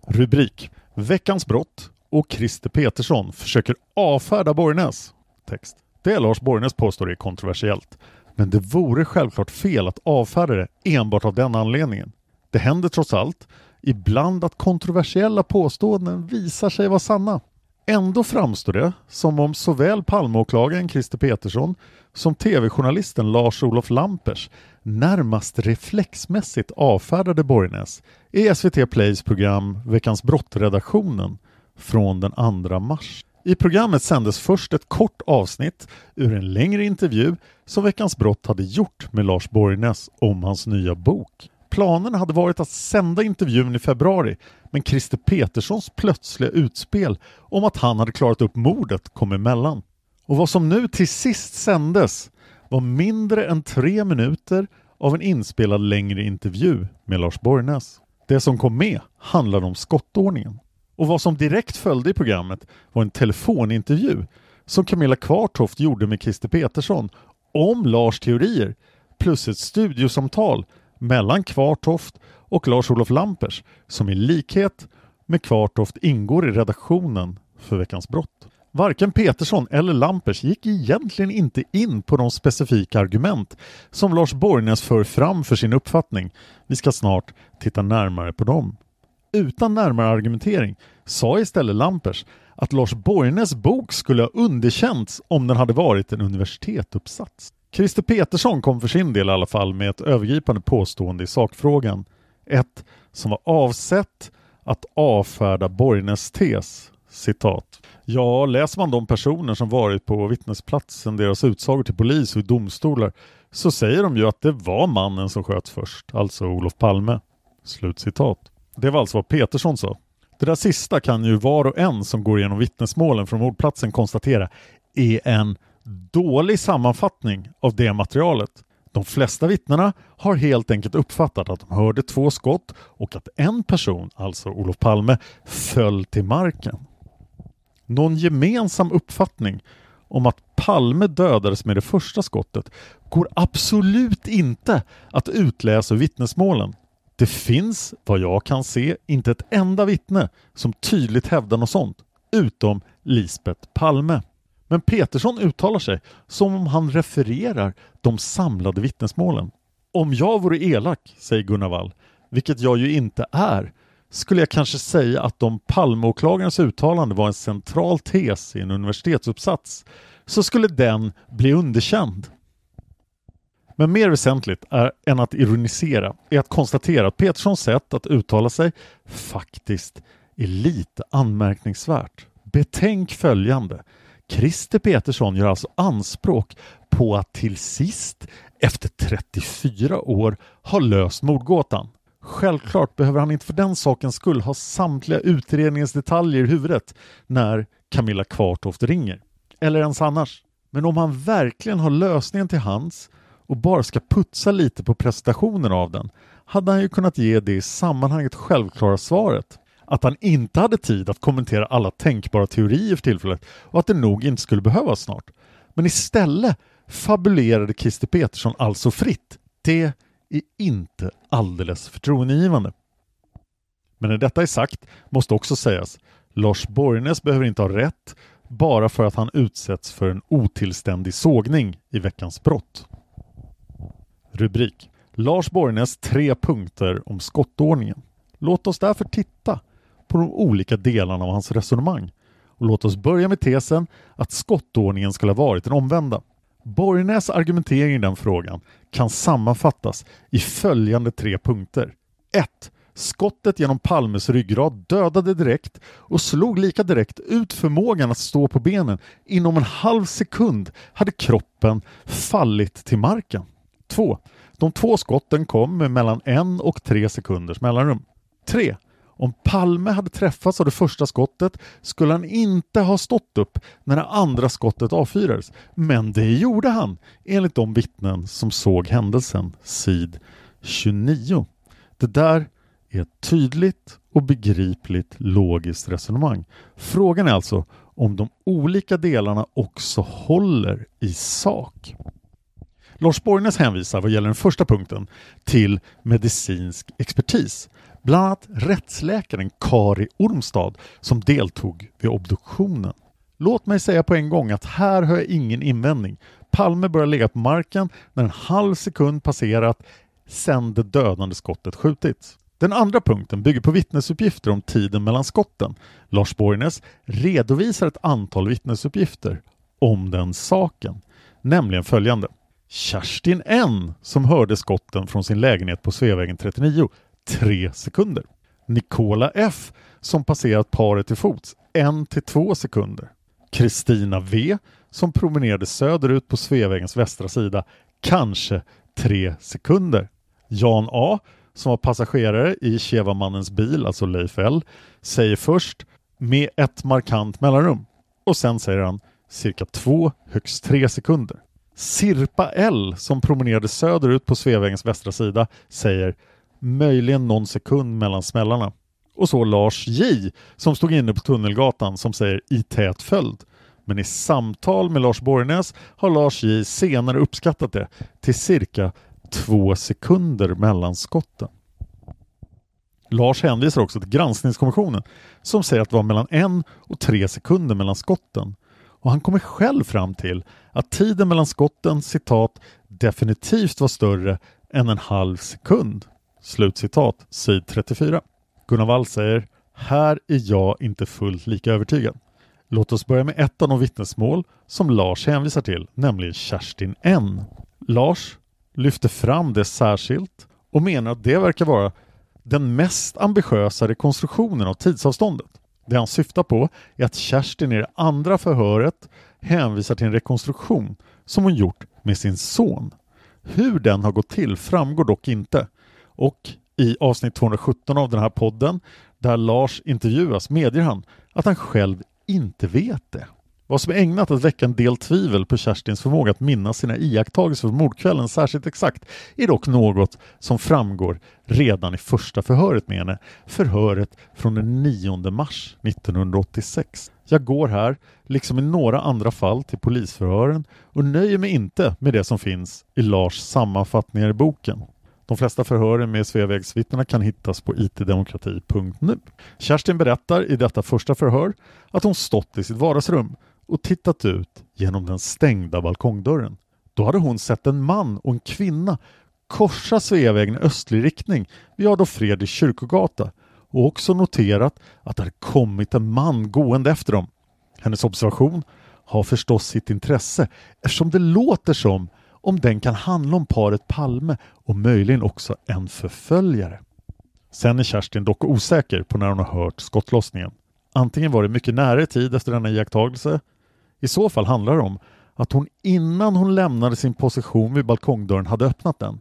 Rubrik Veckans brott och Christer Petersson försöker avfärda Borgnäs. Text. Det Lars Borgnäs påstår är kontroversiellt. Men det vore självklart fel att avfärda det enbart av den anledningen. Det händer trots allt ibland att kontroversiella påståenden visar sig vara sanna. Ändå framstår det som om såväl Palmeåklagaren Christer Petersson som tv-journalisten Lars-Olof Lampers närmast reflexmässigt avfärdade Borgnäs i SVT Plays program Veckans brott-redaktionen från den 2 mars. I programmet sändes först ett kort avsnitt ur en längre intervju som Veckans brott hade gjort med Lars Borgnäs om hans nya bok. Planen hade varit att sända intervjun i februari men Christer Peterssons plötsliga utspel om att han hade klarat upp mordet kom emellan. Och vad som nu till sist sändes var mindre än tre minuter av en inspelad längre intervju med Lars Borgnäs. Det som kom med handlade om skottordningen. Och vad som direkt följde i programmet var en telefonintervju som Camilla Kvartoft gjorde med Christer Petersson om Lars teorier plus ett studiosamtal mellan Kvartoft och Lars-Olof Lampers som i likhet med Kvartoft ingår i redaktionen för Veckans brott. Varken Petersson eller Lampers gick egentligen inte in på de specifika argument som Lars Borgnäs för fram för sin uppfattning. Vi ska snart titta närmare på dem. Utan närmare argumentering sa istället Lampers att Lars Borgnäs bok skulle ha underkänts om den hade varit en universitetsuppsats. Christer Petersson kom för sin del i alla fall med ett övergripande påstående i sakfrågan. Ett som var avsett att avfärda Borgnäs tes. Citat. Ja, läser man de personer som varit på vittnesplatsen, deras utsagor till polis och domstolar, så säger de ju att det var mannen som sköts först, alltså Olof Palme. Slutcitat. Det var alltså vad Petersson sa. Det där sista kan ju var och en som går igenom vittnesmålen från mordplatsen konstatera är en dålig sammanfattning av det materialet. De flesta vittnena har helt enkelt uppfattat att de hörde två skott och att en person, alltså Olof Palme, föll till marken. Någon gemensam uppfattning om att Palme dödades med det första skottet går absolut inte att utläsa ur vittnesmålen. Det finns, vad jag kan se, inte ett enda vittne som tydligt hävdar något sånt, utom Lisbet Palme. Men Petersson uttalar sig som om han refererar de samlade vittnesmålen. Om jag vore elak, säger Gunnar Wall, vilket jag ju inte är, skulle jag kanske säga att om Palmeåklagarens uttalande var en central tes i en universitetsuppsats så skulle den bli underkänd. Men mer väsentligt är, än att ironisera är att konstatera att Peterssons sätt att uttala sig faktiskt är lite anmärkningsvärt. Betänk följande. Christer Petersson gör alltså anspråk på att till sist, efter 34 år, ha löst mordgåtan. Självklart behöver han inte för den sakens skull ha samtliga utredningens detaljer i huvudet när Camilla Kvartoft ringer. Eller ens annars. Men om han verkligen har lösningen till hands och bara ska putsa lite på presentationen av den hade han ju kunnat ge det i sammanhanget självklara svaret att han inte hade tid att kommentera alla tänkbara teorier för tillfället och att det nog inte skulle behövas snart. Men istället fabulerade Christer Petersson alltså fritt. Det är inte alldeles förtroendeingivande. Men när detta är sagt måste också sägas Lars Borgnäs behöver inte ha rätt bara för att han utsätts för en otillständig sågning i Veckans brott. Rubrik Lars Borgnäs tre punkter om skottordningen. Låt oss därför titta på de olika delarna av hans resonemang Och låt oss börja med tesen att skottordningen skulle ha varit den omvända. Borgnäs argumentering i den frågan kan sammanfattas i följande tre punkter. 1. Skottet genom Palmes ryggrad dödade direkt och slog lika direkt ut förmågan att stå på benen. Inom en halv sekund hade kroppen fallit till marken. 2. De två skotten kom med mellan en och tre sekunders mellanrum. 3. Om Palme hade träffats av det första skottet skulle han inte ha stått upp när det andra skottet avfyrades. Men det gjorde han, enligt de vittnen som såg händelsen, sid 29. Det där är ett tydligt och begripligt logiskt resonemang. Frågan är alltså om de olika delarna också håller i sak. Lars Borgnäs hänvisar vad gäller den första punkten till medicinsk expertis. Bland annat rättsläkaren Kari Ormstad som deltog vid obduktionen. Låt mig säga på en gång att här har jag ingen invändning. Palme börjar ligga på marken när en halv sekund passerat sedan det dödande skottet skjutits. Den andra punkten bygger på vittnesuppgifter om tiden mellan skotten. Lars Borgnäs redovisar ett antal vittnesuppgifter om den saken, nämligen följande. Kerstin N som hörde skotten från sin lägenhet på Sveavägen 39 3 sekunder. Nikola F som passerat paret till fots 1 till 2 sekunder. Kristina V som promenerade söderut på Sveavägens västra sida kanske 3 sekunder. Jan A som var passagerare i Chevamannens bil, alltså Leif L, säger först med ett markant mellanrum och sen säger han cirka 2 högst 3 sekunder. Sirpa L som promenerade söderut på Sveavägens västra sida säger möjligen någon sekund mellan smällarna. Och så Lars J som stod inne på Tunnelgatan som säger i tät följd. Men i samtal med Lars Borgnäs har Lars J senare uppskattat det till cirka två sekunder mellan skotten. Lars hänvisar också till granskningskommissionen som säger att det var mellan en och tre sekunder mellan skotten. Och han kommer själv fram till att tiden mellan skotten citat definitivt var större än en halv sekund. Slutcitat, sid 34. Gunnar Wall säger här är jag inte fullt lika övertygad. Låt oss börja med ett av de vittnesmål som Lars hänvisar till, nämligen Kerstin N. Lars lyfter fram det särskilt och menar att det verkar vara den mest ambitiösa rekonstruktionen av tidsavståndet. Det han syftar på är att Kerstin i det andra förhöret hänvisar till en rekonstruktion som hon gjort med sin son. Hur den har gått till framgår dock inte och i avsnitt 217 av den här podden där Lars intervjuas medger han att han själv inte vet det. Vad som är ägnat att väcka en del tvivel på Kerstins förmåga att minnas sina iakttagelser från mordkvällen särskilt exakt är dock något som framgår redan i första förhöret med henne, förhöret från den 9 mars 1986. Jag går här, liksom i några andra fall, till polisförhören och nöjer mig inte med det som finns i Lars sammanfattningar i boken. De flesta förhören med Sveavägsvittnena kan hittas på itdemokrati.nu. Kerstin berättar i detta första förhör att hon stått i sitt vardagsrum och tittat ut genom den stängda balkongdörren. Då hade hon sett en man och en kvinna korsa Sveavägen i östlig riktning vid Adolf Fredriks kyrkogata och också noterat att det hade kommit en man gående efter dem. Hennes observation har förstås sitt intresse eftersom det låter som om den kan handla om paret Palme och möjligen också en förföljare. Sen är Kerstin dock osäker på när hon har hört skottlossningen. Antingen var det mycket nära i tid efter denna iakttagelse. I så fall handlar det om att hon innan hon lämnade sin position vid balkongdörren hade öppnat den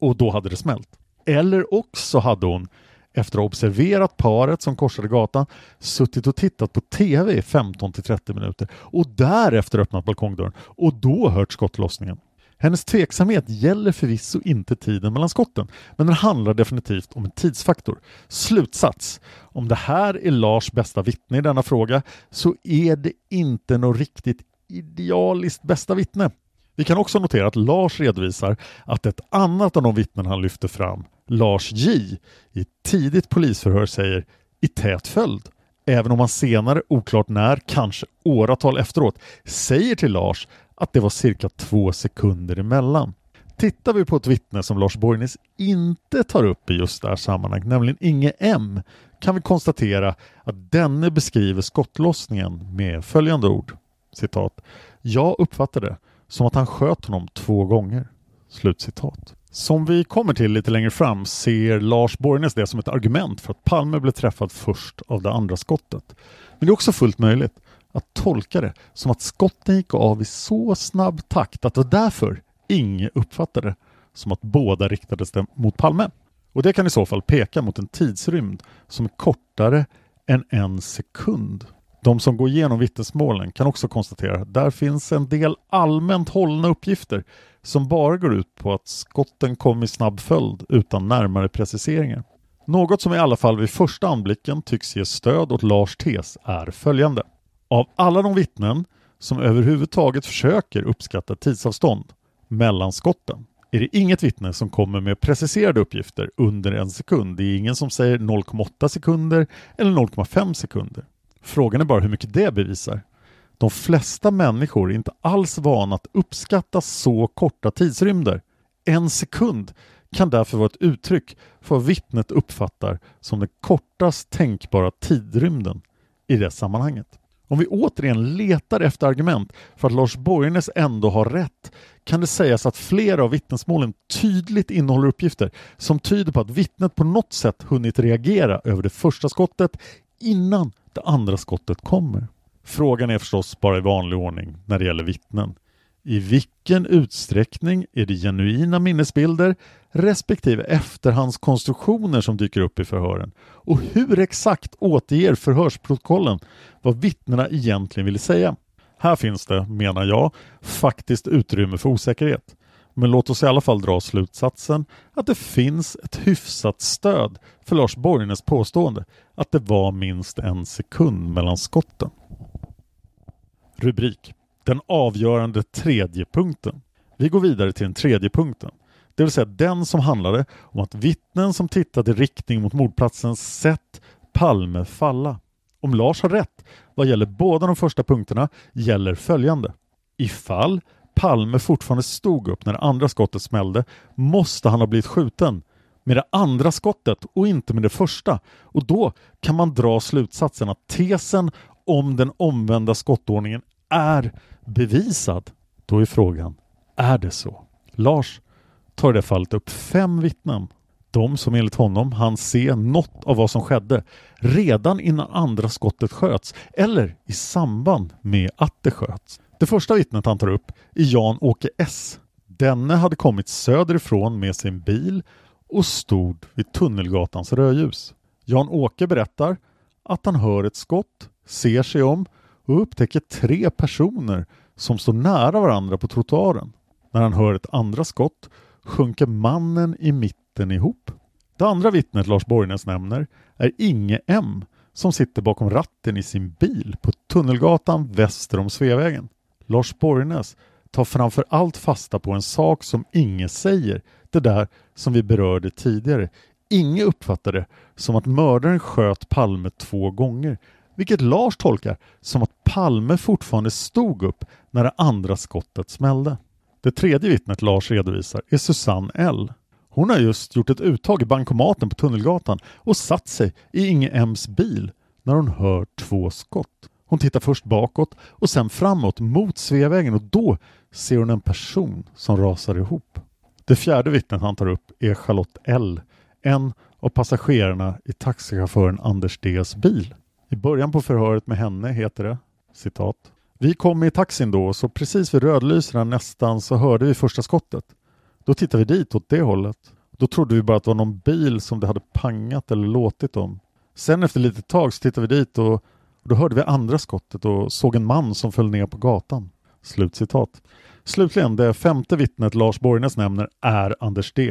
och då hade det smält. Eller också hade hon efter att ha observerat paret som korsade gatan suttit och tittat på TV i 15 till 30 minuter och därefter öppnat balkongdörren och då hört skottlossningen. Hennes tveksamhet gäller förvisso inte tiden mellan skotten, men den handlar definitivt om en tidsfaktor. Slutsats. Om det här är Lars bästa vittne i denna fråga så är det inte något riktigt idealiskt bästa vittne. Vi kan också notera att Lars redovisar att ett annat av de vittnen han lyfter fram, Lars J, i ett tidigt polisförhör säger i tät följd även om han senare, oklart när, kanske åratal efteråt, säger till Lars att det var cirka två sekunder emellan. Tittar vi på ett vittne som Lars Borgnäs inte tar upp i just det här sammanhanget, nämligen Inge M, kan vi konstatera att denne beskriver skottlossningen med följande ord. Citat. Jag uppfattade som att han sköt honom två gånger. Slutcitat. Som vi kommer till lite längre fram ser Lars Borgnäs det som ett argument för att Palme blev träffad först av det andra skottet. Men det är också fullt möjligt att tolka det som att skotten gick av i så snabb takt att det var därför ingen uppfattade som att båda riktades mot Palme. Och det kan i så fall peka mot en tidsrymd som är kortare än en sekund. De som går igenom vittnesmålen kan också konstatera att där finns en del allmänt hållna uppgifter som bara går ut på att skotten kom i snabb följd utan närmare preciseringar. Något som i alla fall vid första anblicken tycks ge stöd åt Lars tes är följande. Av alla de vittnen som överhuvudtaget försöker uppskatta tidsavstånd mellan skotten är det inget vittne som kommer med preciserade uppgifter under en sekund. Det är ingen som säger 0,8 sekunder eller 0,5 sekunder. Frågan är bara hur mycket det bevisar. De flesta människor är inte alls vana att uppskatta så korta tidsrymder. En sekund kan därför vara ett uttryck för vad vittnet uppfattar som den kortast tänkbara tidrymden i det sammanhanget. Om vi återigen letar efter argument för att Lars Borgnäs ändå har rätt kan det sägas att flera av vittnesmålen tydligt innehåller uppgifter som tyder på att vittnet på något sätt hunnit reagera över det första skottet innan det andra skottet kommer. Frågan är förstås bara i vanlig ordning när det gäller vittnen. I vilken utsträckning är det genuina minnesbilder respektive efterhandskonstruktioner som dyker upp i förhören? Och hur exakt återger förhörsprotokollen vad vittnena egentligen ville säga? Här finns det, menar jag, faktiskt utrymme för osäkerhet. Men låt oss i alla fall dra slutsatsen att det finns ett hyfsat stöd för Lars Borgnäs påstående att det var minst en sekund mellan skotten. Rubrik den avgörande tredje punkten. Vi går vidare till den tredje punkten. Det vill säga den som handlade om att vittnen som tittade i riktning mot mordplatsen sett Palme falla. Om Lars har rätt vad gäller båda de första punkterna gäller följande. Ifall Palme fortfarande stod upp när det andra skottet smällde måste han ha blivit skjuten med det andra skottet och inte med det första. Och då kan man dra slutsatsen att tesen om den omvända skottordningen är bevisad. Då är frågan, är det så? Lars tar i det fallet upp fem vittnen. De som enligt honom han se något av vad som skedde redan innan andra skottet sköts eller i samband med att det sköts. Det första vittnet han tar upp är Jan-Åke S. Denne hade kommit söderifrån med sin bil och stod vid Tunnelgatans rödljus. Jan-Åke berättar att han hör ett skott, ser sig om och upptäcker tre personer som står nära varandra på trottoaren. När han hör ett andra skott sjunker mannen i mitten ihop. Det andra vittnet Lars Borgnäs nämner är Inge M som sitter bakom ratten i sin bil på Tunnelgatan väster om Sveavägen. Lars Borgnäs tar framför allt fasta på en sak som Inge säger, det där som vi berörde tidigare. Inge uppfattade det som att mördaren sköt Palme två gånger, vilket Lars tolkar som att Palme fortfarande stod upp när det andra skottet smällde. Det tredje vittnet Lars redovisar är Susanne L. Hon har just gjort ett uttag i bankomaten på Tunnelgatan och satt sig i Inge M's bil när hon hör två skott. Hon tittar först bakåt och sen framåt mot Sveavägen och då ser hon en person som rasar ihop. Det fjärde vittnet han tar upp är Charlotte L. En av passagerarna i taxichauffören Anders Ds bil. I början på förhöret med henne heter det citat. Vi kom i taxin då så precis vid rödlyserna nästan så hörde vi första skottet. Då tittade vi dit åt det hållet. Då trodde vi bara att det var någon bil som det hade pangat eller låtit om. Sen efter lite tag så tittade vi dit och då hörde vi andra skottet och såg en man som föll ner på gatan. Slutcitat. Slutligen, det femte vittnet Lars Borgnäs nämner är Anders D.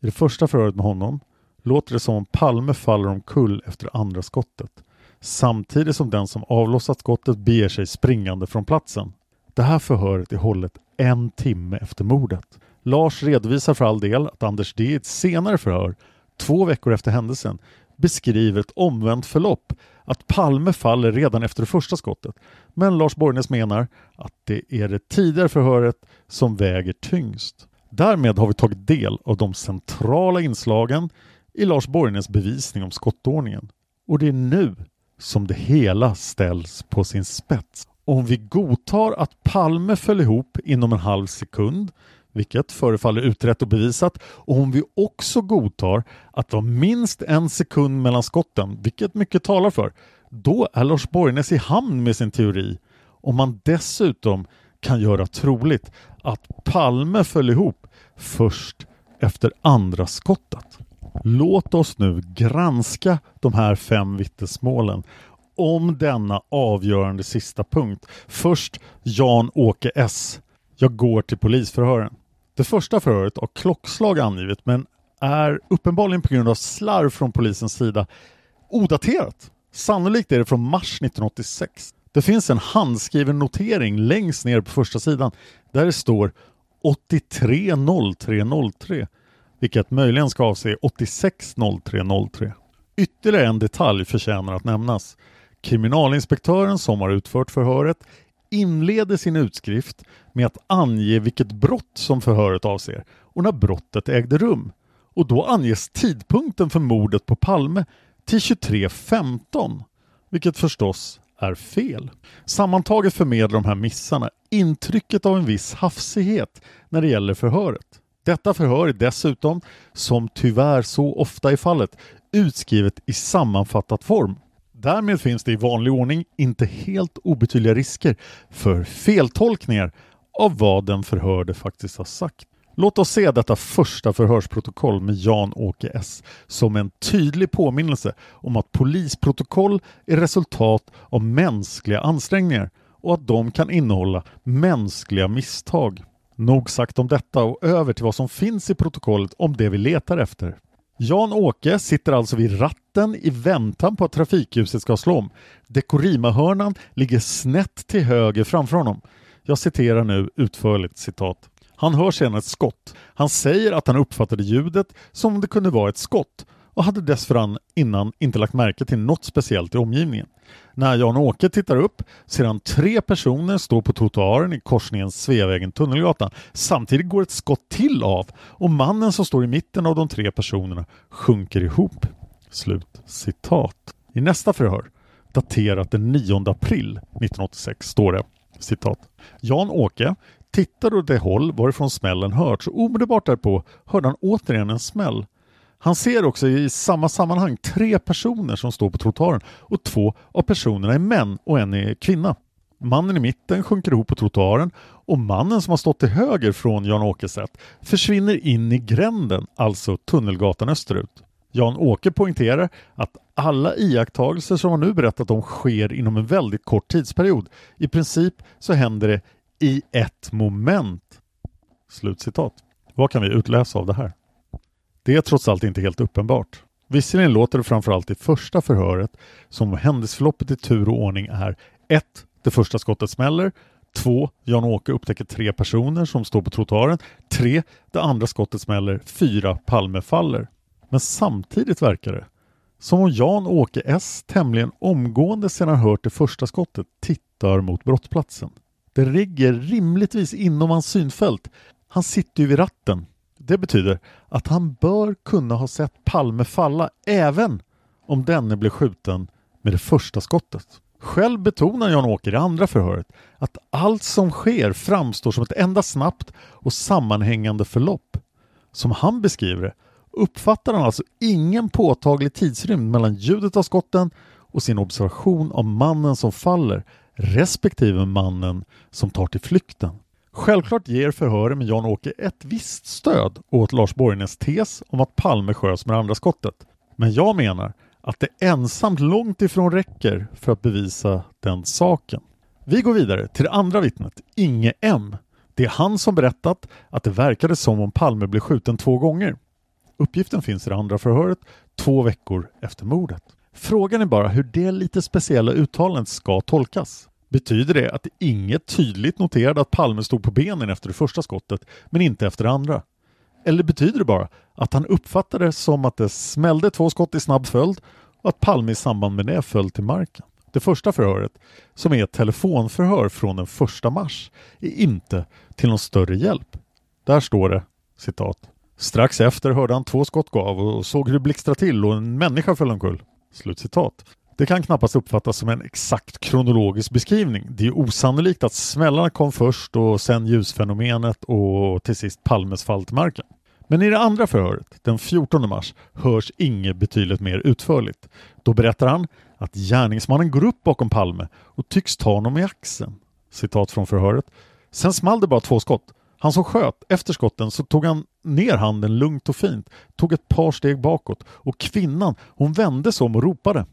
I det första förhöret med honom låter det som om Palme faller omkull efter andra skottet samtidigt som den som avlossat skottet beger sig springande från platsen. Det här förhöret är hållet en timme efter mordet. Lars redovisar för all del att Anders D i ett senare förhör, två veckor efter händelsen, beskriver ett omvänt förlopp, att Palme faller redan efter det första skottet. Men Lars Borgnäs menar att det är det tidigare förhöret som väger tyngst. Därmed har vi tagit del av de centrala inslagen i Lars Borgnäs bevisning om skottordningen. Och det är nu som det hela ställs på sin spets. Om vi godtar att Palme föll ihop inom en halv sekund, vilket förefaller utrett och bevisat, och om vi också godtar att det var minst en sekund mellan skotten, vilket mycket talar för, då är Lars Borgnäs i hamn med sin teori. Om man dessutom kan göra troligt att Palme föll ihop först efter andra skottet. Låt oss nu granska de här fem vittnesmålen om denna avgörande sista punkt. Först Jan-Åke S. Jag går till polisförhören. Det första förhöret har klockslag angivet men är uppenbarligen på grund av slarv från polisens sida odaterat. Sannolikt är det från mars 1986. Det finns en handskriven notering längst ner på första sidan där det står 830303 vilket möjligen ska avse 860303. Ytterligare en detalj förtjänar att nämnas. Kriminalinspektören som har utfört förhöret inleder sin utskrift med att ange vilket brott som förhöret avser och när brottet ägde rum. Och då anges tidpunkten för mordet på Palme till 23.15, vilket förstås är fel. Sammantaget förmedlar de här missarna intrycket av en viss hafsighet när det gäller förhöret. Detta förhör är dessutom, som tyvärr så ofta är fallet, utskrivet i sammanfattat form. Därmed finns det i vanlig ordning inte helt obetydliga risker för feltolkningar av vad den förhörde faktiskt har sagt. Låt oss se detta första förhörsprotokoll med Jan-Åke S som en tydlig påminnelse om att polisprotokoll är resultat av mänskliga ansträngningar och att de kan innehålla mänskliga misstag. Nog sagt om detta och över till vad som finns i protokollet om det vi letar efter. Jan-Åke sitter alltså vid ratten i väntan på att trafikljuset ska slå om. Dekorima-hörnan ligger snett till höger framför honom. Jag citerar nu utförligt citat. Han hör sedan ett skott. Han säger att han uppfattade ljudet som om det kunde vara ett skott och hade dessförinnan innan inte lagt märke till något speciellt i omgivningen. När Jan-Åke tittar upp ser han tre personer stå på trottoaren i korsningen Sveavägen-Tunnelgatan. Samtidigt går ett skott till av och mannen som står i mitten av de tre personerna sjunker ihop. Slut citat. I nästa förhör, daterat den 9 april 1986, står det citat. Jan-Åke tittade åt det håll varifrån smällen hörts och omedelbart därpå hörde han återigen en smäll. Han ser också i samma sammanhang tre personer som står på trottoaren och två av personerna är män och en är kvinna. Mannen i mitten sjunker ihop på trottoaren och mannen som har stått till höger från Jan-Åkes försvinner in i gränden, alltså Tunnelgatan österut. Jan-Åke poängterar att alla iakttagelser som han nu berättat om sker inom en väldigt kort tidsperiod. I princip så händer det i ett moment. Slutcitat. Vad kan vi utläsa av det här? Det är trots allt inte helt uppenbart. Visserligen låter det framförallt i första förhöret som om händelseförloppet i tur och ordning är 1. Det första skottet smäller 2. Jan-Åke upptäcker tre personer som står på trottoaren 3. Det andra skottet smäller 4. Palme faller. Men samtidigt verkar det som om Jan-Åke S tämligen omgående sedan han hört det första skottet tittar mot brottsplatsen. Det ligger rimligtvis inom hans synfält. Han sitter ju vid ratten. Det betyder att han bör kunna ha sett Palme falla även om denne blev skjuten med det första skottet. Själv betonar Jan-Åke i det andra förhöret att allt som sker framstår som ett enda snabbt och sammanhängande förlopp. Som han beskriver det uppfattar han alltså ingen påtaglig tidsrymd mellan ljudet av skotten och sin observation av mannen som faller respektive mannen som tar till flykten. Självklart ger förhöret med Jan-Åke ett visst stöd åt Lars Borgnäs tes om att Palme sköts med andra skottet. Men jag menar att det ensamt långt ifrån räcker för att bevisa den saken. Vi går vidare till det andra vittnet, Inge M. Det är han som berättat att det verkade som om Palme blev skjuten två gånger. Uppgiften finns i det andra förhöret två veckor efter mordet. Frågan är bara hur det lite speciella uttalandet ska tolkas. Betyder det att inget tydligt noterade att Palme stod på benen efter det första skottet men inte efter det andra? Eller betyder det bara att han uppfattade det som att det smällde två skott i snabb följd och att Palme i samband med det föll till marken? Det första förhöret, som är ett telefonförhör från den första mars, är inte till någon större hjälp. Där står det citat. Strax efter hörde han två skott gå av och såg hur det blixtrade till och en människa föll omkull. Slutcitat. Det kan knappast uppfattas som en exakt kronologisk beskrivning. Det är osannolikt att smällarna kom först och sen ljusfenomenet och till sist Palmes fall till marken. Men i det andra förhöret, den 14 mars, hörs Inge betydligt mer utförligt. Då berättar han att gärningsmannen går upp bakom Palme och tycks ta honom i axeln. Citat från förhöret. Sen small det bara två skott. Han som sköt, efter skotten så tog han ner handen lugnt och fint, tog ett par steg bakåt och kvinnan, hon vände sig om och ropade.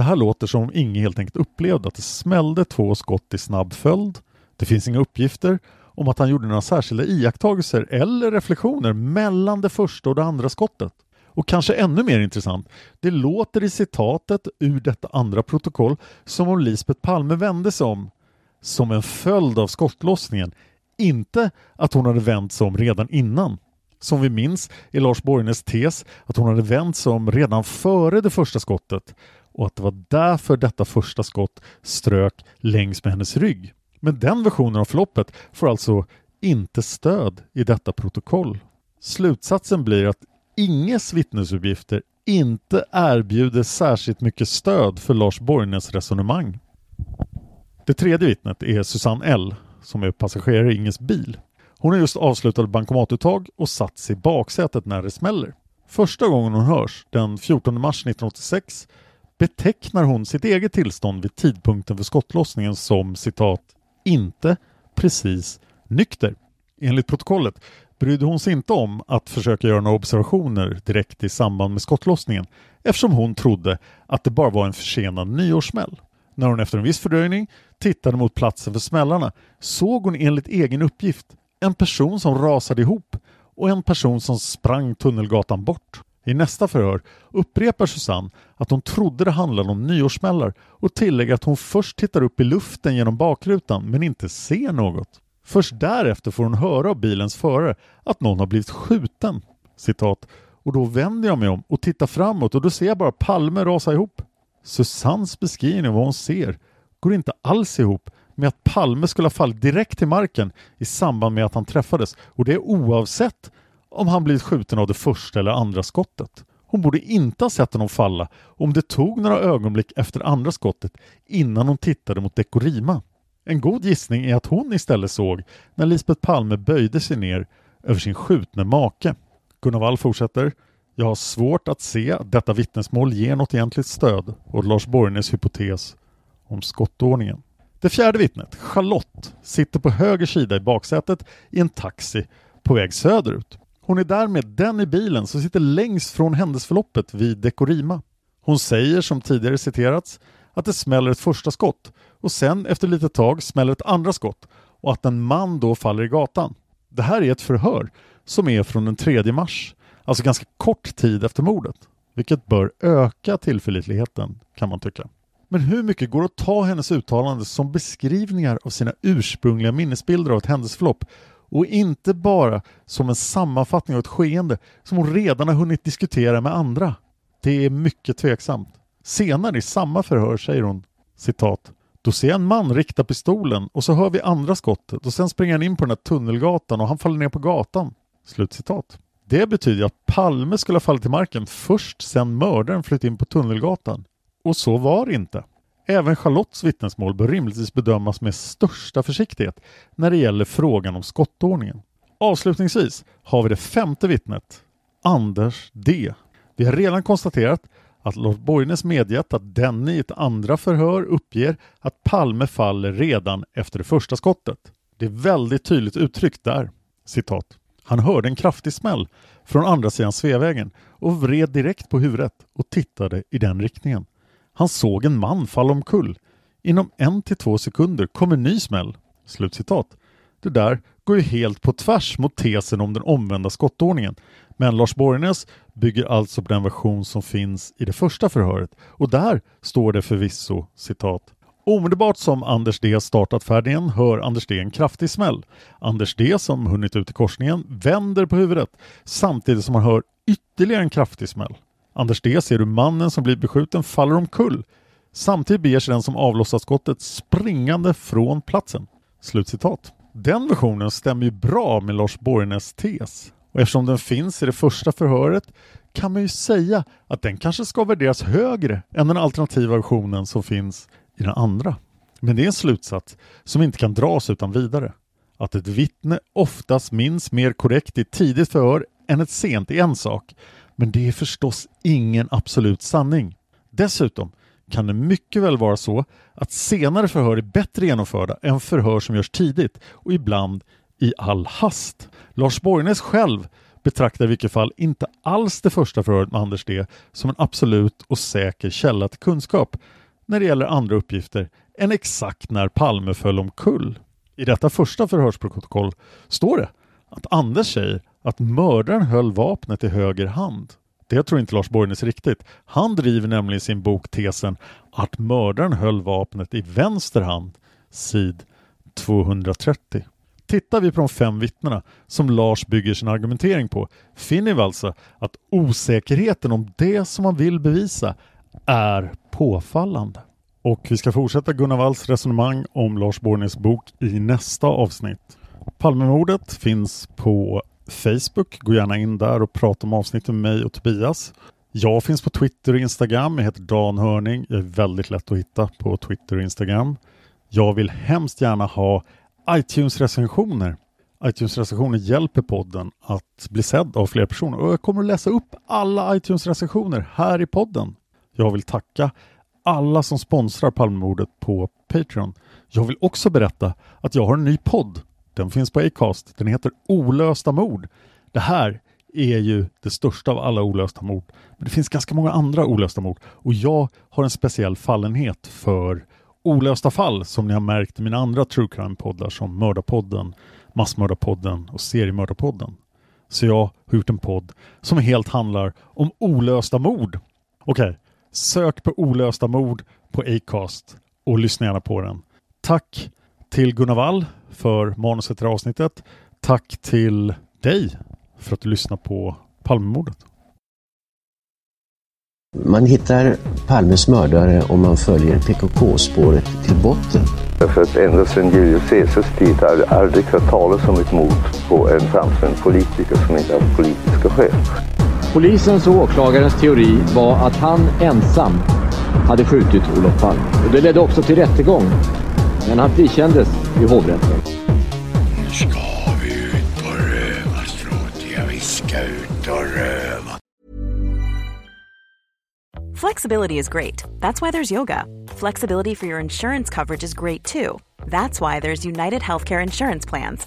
Det här låter som om Inge helt enkelt upplevde att det smällde två skott i snabb följd. Det finns inga uppgifter om att han gjorde några särskilda iakttagelser eller reflektioner mellan det första och det andra skottet. Och kanske ännu mer intressant, det låter i citatet ur detta andra protokoll som om Lisbeth Palme vände sig om som en följd av skottlossningen, inte att hon hade vänt sig om redan innan. Som vi minns är Lars Borgnäs tes att hon hade vänt sig om redan före det första skottet och att det var därför detta första skott strök längs med hennes rygg. Men den versionen av förloppet får alltså inte stöd i detta protokoll. Slutsatsen blir att Inges vittnesuppgifter inte erbjuder särskilt mycket stöd för Lars Borgnäs resonemang. Det tredje vittnet är Susanne L som är passagerare i Inges bil. Hon har just avslutat bankomatuttag och satt sig i baksätet när det smäller. Första gången hon hörs, den 14 mars 1986, betecknar hon sitt eget tillstånd vid tidpunkten för skottlossningen som citat ”inte precis nykter”. Enligt protokollet brydde hon sig inte om att försöka göra några observationer direkt i samband med skottlossningen eftersom hon trodde att det bara var en försenad nyårssmäll. När hon efter en viss fördröjning tittade mot platsen för smällarna såg hon enligt egen uppgift en person som rasade ihop och en person som sprang Tunnelgatan bort. I nästa förhör upprepar Susanne att hon trodde det handlade om nyårssmällar och tillägger att hon först tittar upp i luften genom bakrutan men inte ser något. Först därefter får hon höra av bilens förare att någon har blivit skjuten. Citat. Och då vänder jag mig om och tittar framåt och då ser jag bara Palme rasa ihop. Susannes beskrivning av vad hon ser går inte alls ihop med att Palme skulle ha fallit direkt till marken i samband med att han träffades och det oavsett om han blivit skjuten av det första eller andra skottet. Hon borde inte ha sett honom falla om det tog några ögonblick efter andra skottet innan hon tittade mot Dekorima. En god gissning är att hon istället såg när Lisbeth Palme böjde sig ner över sin skjutne make. Gunnar Wall fortsätter. Jag har svårt att se att detta vittnesmål ger något egentligt stöd åt Lars Borgnäs hypotes om skottordningen. Det fjärde vittnet, Charlotte, sitter på höger sida i baksätet i en taxi på väg söderut. Hon är därmed den i bilen som sitter längst från händelseförloppet vid Dekorima. Hon säger, som tidigare citerats, att det smäller ett första skott och sen efter lite tag smäller ett andra skott och att en man då faller i gatan. Det här är ett förhör som är från den 3 mars, alltså ganska kort tid efter mordet, vilket bör öka tillförlitligheten kan man tycka. Men hur mycket går att ta hennes uttalande som beskrivningar av sina ursprungliga minnesbilder av ett händelseförlopp och inte bara som en sammanfattning av ett skeende som hon redan har hunnit diskutera med andra? Det är mycket tveksamt. Senare i samma förhör säger hon citat då ser jag en man rikta pistolen och så hör vi andra skottet och sen springer han in på den här tunnelgatan och han faller ner på gatan. Slutcitat. Det betyder att Palme skulle ha fallit till marken först sen mördaren flytt in på tunnelgatan. Och så var det inte. Även Charlottes vittnesmål bör rimligtvis bedömas med största försiktighet när det gäller frågan om skottordningen. Avslutningsvis har vi det femte vittnet, Anders D. Vi har redan konstaterat att Lars Borgnäs medgett att denne i ett andra förhör uppger att Palme faller redan efter det första skottet. Det är väldigt tydligt uttryckt där. Citat. Han hörde en kraftig smäll från andra sidan Sveavägen och vred direkt på huvudet och tittade i den riktningen. Han såg en man falla omkull. Inom en till två sekunder kom en ny smäll. Slutcitat. Det där går ju helt på tvärs mot tesen om den omvända skottordningen. Men Lars Borgnäs bygger alltså på den version som finns i det första förhöret och där står det förvisso citat Omedelbart som Anders D startat färden hör Anders D en kraftig smäll. Anders D som hunnit ut i korsningen vänder på huvudet samtidigt som han hör ytterligare en kraftig smäll. Anders D ser hur mannen som blir beskjuten faller omkull. Samtidigt beger sig den som avlossat skottet springande från platsen. Slutcitat. Den versionen stämmer ju bra med Lars Borgnäs tes och eftersom den finns i det första förhöret kan man ju säga att den kanske ska värderas högre än den alternativa versionen som finns i den andra. Men det är en slutsats som inte kan dras utan vidare. Att ett vittne oftast minns mer korrekt i ett tidigt förhör än ett sent är en sak, men det är förstås ingen absolut sanning. Dessutom kan det mycket väl vara så att senare förhör är bättre genomförda än förhör som görs tidigt och ibland i all hast. Lars Borgnäs själv betraktar i vilket fall inte alls det första förhöret med Anders D som en absolut och säker källa till kunskap när det gäller andra uppgifter än exakt när Palme föll omkull. I detta första förhörsprotokoll står det att Anders säger att mördaren höll vapnet i höger hand. Det tror inte Lars Borgnäs riktigt. Han driver nämligen i sin bok tesen att mördaren höll vapnet i vänster hand, sid 230. Tittar vi på de fem vittnena som Lars bygger sin argumentering på finner vi alltså att osäkerheten om det som man vill bevisa är påfallande. Och vi ska fortsätta Gunnar Walls resonemang om Lars Borgnäs bok i nästa avsnitt. Palmemordet finns på Facebook. Gå gärna in där och prata om avsnittet med mig och Tobias. Jag finns på Twitter och Instagram. Jag heter Dan Hörning. Jag är väldigt lätt att hitta på Twitter och Instagram. Jag vill hemskt gärna ha iTunes-recensioner. iTunes-recensioner hjälper podden att bli sedd av fler personer och jag kommer att läsa upp alla iTunes-recensioner här i podden. Jag vill tacka alla som sponsrar Palmemordet på Patreon. Jag vill också berätta att jag har en ny podd. Den finns på Acast. Den heter Olösta mord. Det här är ju det största av alla olösta mord. Men det finns ganska många andra olösta mord och jag har en speciell fallenhet för olösta fall som ni har märkt i mina andra true crime-poddar som Mördarpodden, Massmördarpodden och Seriemördarpodden. Så jag har gjort en podd som helt handlar om olösta mord. Okej, okay. sök på olösta mord på Acast och lyssna gärna på den. Tack till Gunnar Wall för manuset till avsnittet. Tack till dig för att du lyssnar på Palmemordet. Man hittar Palmes mördare om man följer PKK-spåret till botten. För att ända sedan Julius Caesars tid har det aldrig hört talas om ett mord på en framstående politiker som inte haft politiska skäl. Polisens och åklagarens teori var att han ensam hade skjutit Olof Palme. Och det ledde också till rättegång. Men han frikändes i hovrätten. Nu ska vi ut och röva, Stråt. vi ska ut och röva. Flexibility is great. That's why there's yoga. Flexibility for your insurance coverage is great too. That's why there's United Healthcare Insurance Plans.